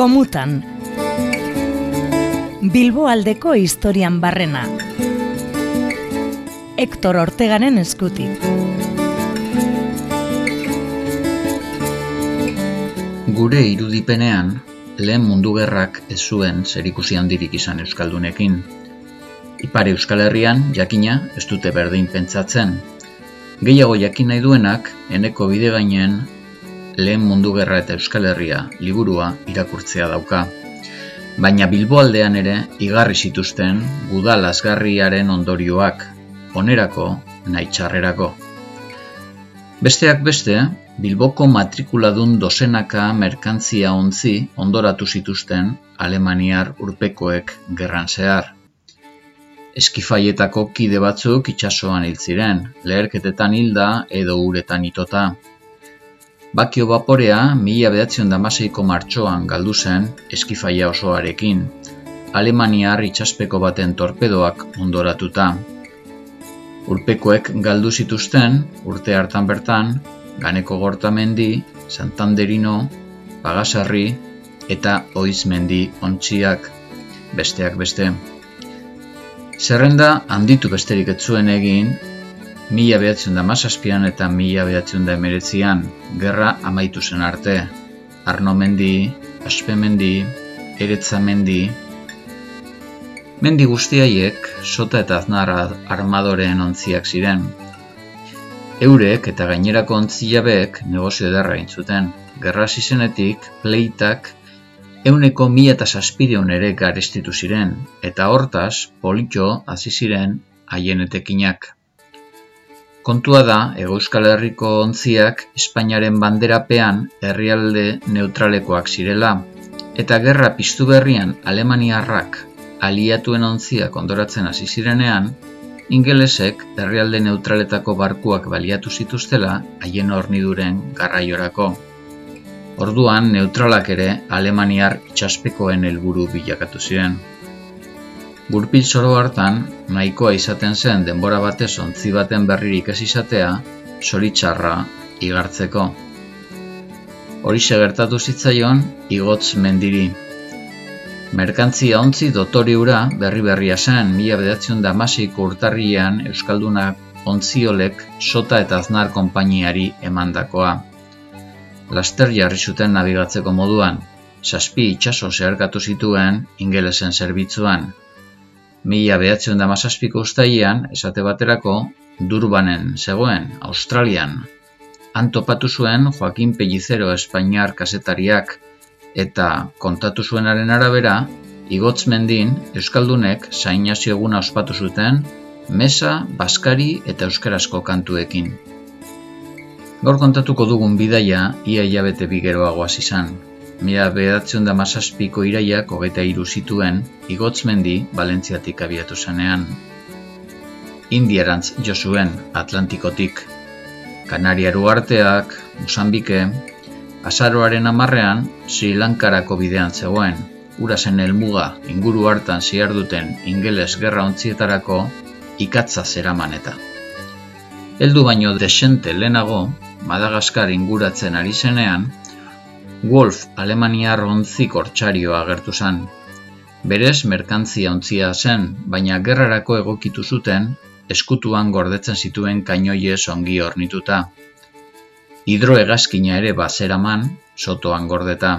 Gomutan Bilbo aldeko historian barrena Hector Ortegaren eskutik Gure irudipenean, lehen mundu gerrak ez zuen zerikusi handirik izan Euskaldunekin. Ipare Euskal Herrian, jakina, ez dute berdin pentsatzen. Gehiago jakin nahi duenak, eneko bide gainen, lehen mundu gerra eta Euskal Herria liburua irakurtzea dauka. Baina Bilboaldean ere, igarri zituzten, gudal azgarriaren ondorioak, onerako, nahi txarrerako. Besteak beste, Bilboko matrikuladun dozenaka merkantzia ontzi ondoratu zituzten Alemaniar urpekoek gerran zehar. Eskifaietako kide batzuk itsasoan hil ziren, leherketetan hilda edo uretan itota. Bakio baporea mila behatzen damaseiko martxoan galdu zen eskifaia osoarekin, Alemaniar itxaspeko baten torpedoak ondoratuta. Urpekoek galdu zituzten, urte hartan bertan, Ganeko Gortamendi, Santanderino, Pagasarri eta Oizmendi ontziak besteak beste. Zerrenda handitu besterik ez zuen egin, mila behatzen da mazazpian eta mila behatzen da emeretzian, gerra amaitu zen arte. Arno mendi, aspe mendi, guztiaiek, sota eta aznara armadoreen ontziak ziren, Eurek eta gainerako ontzilabeek negozio ederra egin zuten. Gerra zizenetik, pleitak euneko mila eta saspideon ere garestitu ziren, eta hortaz, politxo hasi ziren haienetekinak. Kontua da, Ego Euskal Herriko ontziak Espainiaren banderapean herrialde neutralekoak zirela, eta gerra piztu berrian Alemaniarrak aliatuen ontziak ondoratzen hasi zirenean, Ingelesek herrialde neutraletako barkuak baliatu zituztela haien horniduren garraiorako. Orduan neutralak ere Alemaniar itxaspekoen helburu bilakatu ziren. Gurpil zoro hartan, nahikoa izaten zen denbora batez ontzi baten berririk ez izatea, soritxarra igartzeko. Horixe gertatu zitzaion, igotz mendiri. Merkantzia ontzi dotoriura berri berria zen, mila bedatzen da masiko urtarrian Euskaldunak ontziolek sota eta aznar konpainiari emandakoa. Laster jarri zuten nabigatzeko moduan, saspi itxaso zeharkatu zituen ingelesen zerbitzuan. Mila bedatzen da masazpiko ustaian, esate baterako, Durbanen zegoen, Australian. Antopatu zuen Joaquin Pellizero Espainiar kasetariak, eta kontatu zuenaren arabera, igotz mendin Euskaldunek zainazio eguna ospatu zuten, mesa, baskari eta euskarazko kantuekin. Gaur kontatuko dugun bidaia ia hilabete bigeroagoa izan. Mila behatzen da masazpiko iraiak hogeita iru zituen igotz mendi Balentziatik abiatu zanean. Indierantz jo zuen Atlantikotik. Kanariaru arteak, Mosambike, Azaroaren amarrean, Sri Lankarako bidean zegoen, urazen helmuga inguru hartan ziar duten ingeles gerra ontzietarako ikatza zeraman eta. Heldu baino desente lehenago, Madagaskar inguratzen ari zenean, Wolf Alemaniar ontzik ortsarioa agertu zen. Berez merkantzia ontzia zen, baina gerrarako egokitu zuten, eskutuan gordetzen zituen kainoiez ongi ornituta hidroegazkina ere bazeraman, sotoan gordeta.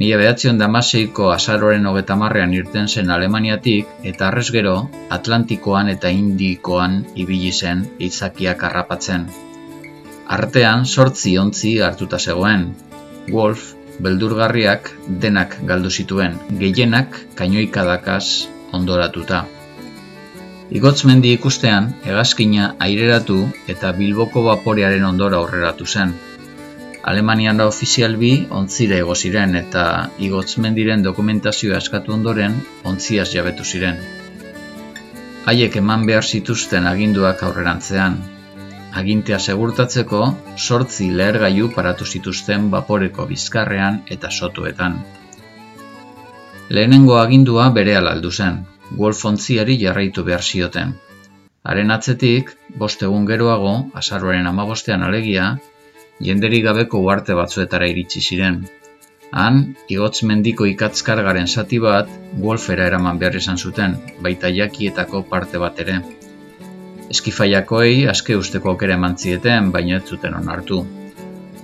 Mila behatzion damaseiko azaroren hogeta marrean irten zen Alemaniatik eta arrez gero Atlantikoan eta Indikoan ibili zen izakiak harrapatzen. Artean sortzi ontzi hartuta zegoen. Wolf, beldurgarriak denak galdu zituen, gehienak kainoikadakaz ondoratuta. Igotzmendi ikustean, hegazkina aireratu eta Bilboko vaporearen ondora aurreratu zen. Alemanian ofizial bi ontzira ego ziren eta igotzmendiren dokumentazioa eskatu ondoren ontziaz jabetu ziren. Haiek eman behar zituzten aginduak aurrerantzean. Agintea segurtatzeko, sortzi lehergailu paratu zituzten vaporeko bizkarrean eta sotuetan. Lehenengo agindua bere alaldu zen, Wolfontziari jarraitu behar zioten. Haren atzetik, bost egun geroago, azarroaren amabostean alegia, jenderi gabeko uarte batzuetara iritsi ziren. Han, igotz mendiko ikatzkargaren zati bat, golfera eraman behar izan zuten, baita jakietako parte bat ere. Eskifaiakoei aske usteko okere eman zieten, baina ez zuten onartu.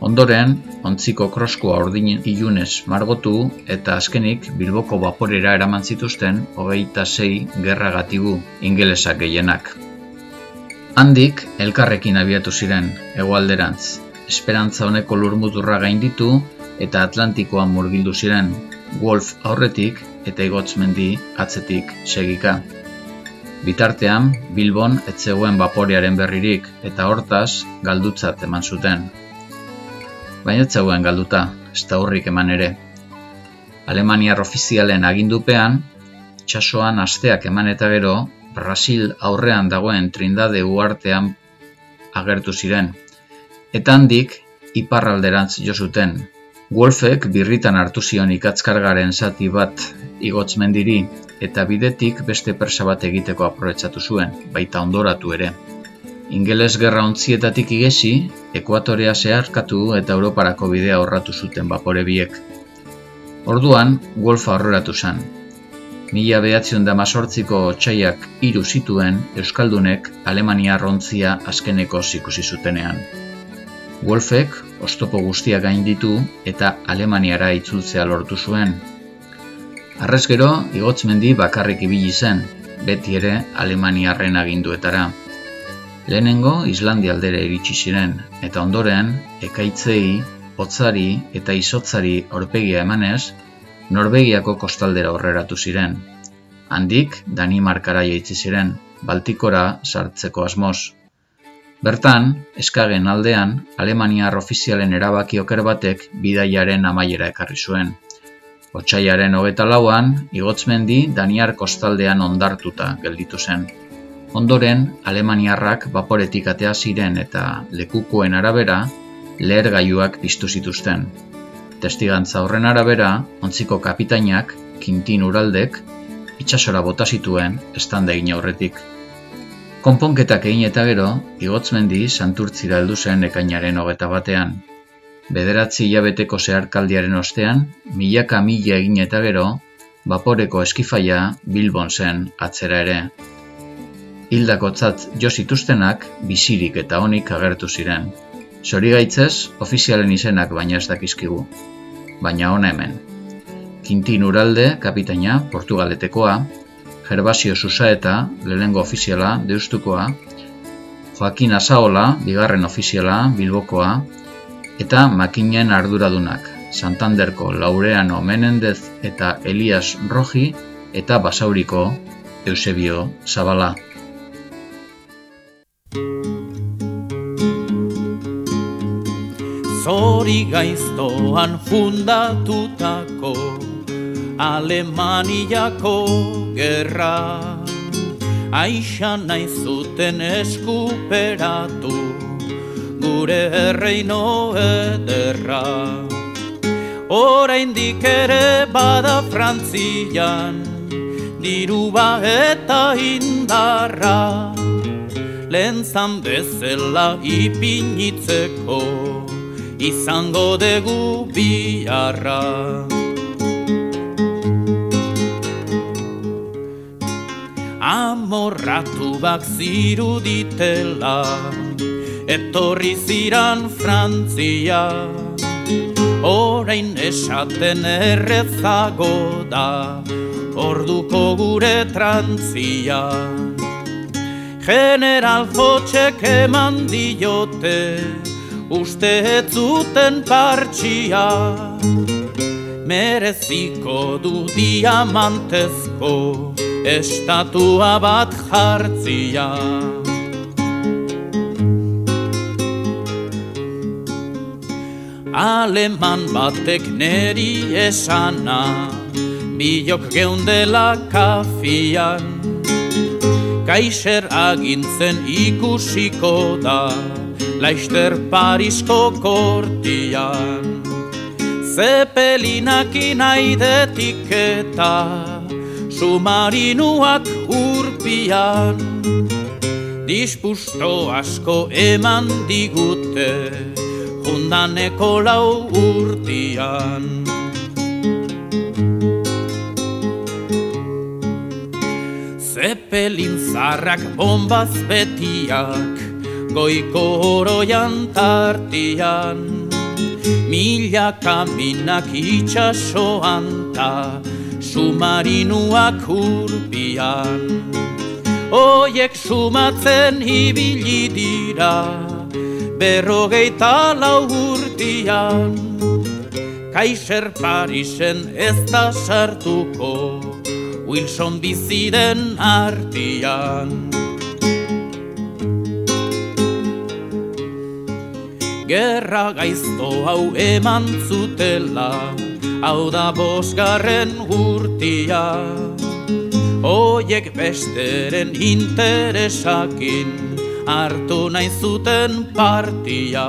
Ondoren, ontziko kroskoa ordin ilunez margotu eta azkenik Bilboko baporera eraman zituzten hogeita sei gerra gatibu ingelesak gehienak. Handik, elkarrekin abiatu ziren, egualderantz. Esperantza honeko lurmuturra gainditu eta Atlantikoan murgildu ziren, Wolf aurretik eta igotzmendi atzetik segika. Bitartean, Bilbon etzegoen baporearen berririk eta hortaz galdutzat eman zuten baina ez zegoen galduta, ez da eman ere. Alemaniar ofizialen agindupean, txasoan asteak eman eta gero, Brasil aurrean dagoen trindade uartean agertu ziren. Eta handik, iparralderantz jo zuten. Wolfek birritan hartu zion ikatzkargaren zati bat igotz mendiri, eta bidetik beste persa bat egiteko aprobetsatu zuen, baita ondoratu ere. Ingeles gerra ontzietatik igesi, ekuatorea zeharkatu eta Europarako bidea horratu zuten bapore biek. Orduan, Wolfa horreratu zen. Mila behatzion da mazortziko txaiak iru zituen Euskaldunek Alemania rontzia azkeneko zikusi zutenean. Wolfek, ostopo guztia gain ditu eta Alemaniara itzultzea lortu zuen. Arrez gero, igotzmendi bakarrik ibili zen, beti ere Alemaniarren aginduetara. Lehenengo Islandia aldera iritsi ziren, eta ondoren, ekaitzei, hotzari eta izotzari aurpegia emanez, Norvegiako kostaldera horreratu ziren. Handik, Danimarkara jaitsi ziren, Baltikora sartzeko asmoz. Bertan, eskagen aldean, Alemaniar ofizialen erabaki oker batek bidaiaren amaiera ekarri zuen. Otsaiaren hogeta lauan, igotzmendi Daniar kostaldean ondartuta gelditu zen. Ondoren, Alemaniarrak vaporetik atea ziren eta lekukoen arabera, lehergailuak piztu zituzten. Testigantza horren arabera, ontziko kapitainak, Quintin Uraldek, itxasora bota zituen estanda egin aurretik. Konponketak egin eta gero, igotzmendi santurtzira heldu zen ekainaren hogeta batean. Bederatzi hilabeteko zeharkaldiaren ostean, milaka mila egin eta gero, vaporeko eskifaia Bilbon zen atzera ere hildakotzat jo zituztenak bizirik eta onik agertu ziren. Zorigaitzez, ofizialen izenak baina ez dakizkigu. Baina hona hemen. Quintin Uralde, kapitaina, Portugaletekoa, Gervasio Susaeta, lehengo ofiziala, deustukoa, Joaquin Asaola, bigarren ofiziala, Bilbokoa, eta makinen arduradunak, Santanderko Laureano Menendez eta Elias Roji, eta Basauriko Eusebio Zabala. Zori gaiztoan fundatutako Alemaniako gerra. Aixa nahi zuten eskuperatu Gure erreino ederra. Oraindik ere bada frantzian Diruba eta indarra. Lehen bezala ipinitzeko izango dugu biarra. Amorratu bak ziru ditela, etorri ziran Frantzia, orain esaten errezago da, orduko gure trantzia. General Fotxek eman diote, uste ez zuten partxia Mereziko du diamantezko estatua bat jartzia. Aleman batek neri esana Biok geundela kafian. Kaixer agintzen ikusiko da Laister Parisko kortian. Zepelinak inaidetik eta sumarinuak urpian Dispusto asko eman digute Jundaneko lau urtian. Zepelin zarrak bombaz betiak Goiko oroian tartian. Mila kaminak itxasoan tartian Sumarinuak urbian Oiek sumatzen ibili dira Berrogeita lau urtian. Kaiser Parisen ez da sartuko Wilson biziden artian Gerra gaizto hau eman zutela Hau da bosgarren urtia Oiek besteren interesakin Artu nahi zuten partia.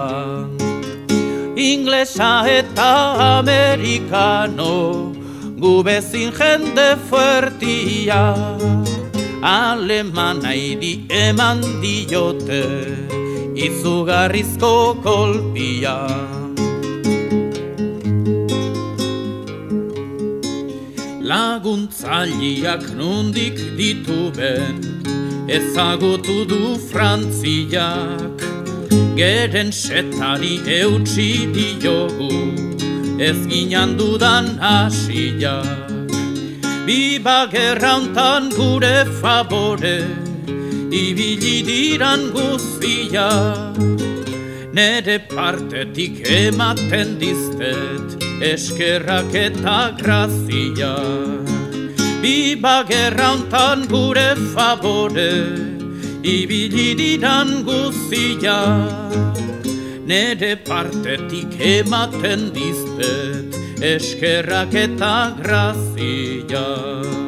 Inglesa eta amerikano gu bezin jende fuertia. Alemana idi eman diote izugarrizko kolpia Laguntzaileak nundik dituben ezagutu du frantziak Geren setari eutxi diogu ez ginean dudan hasia. Biba gerrauntan gure favore, ibili diran guztia. Nere partetik ematen diztet, eskerrak eta grazia. Biba gerrauntan gure favore, ibili diran guztia nere partetik ematen diztet eskerrak eta grazia.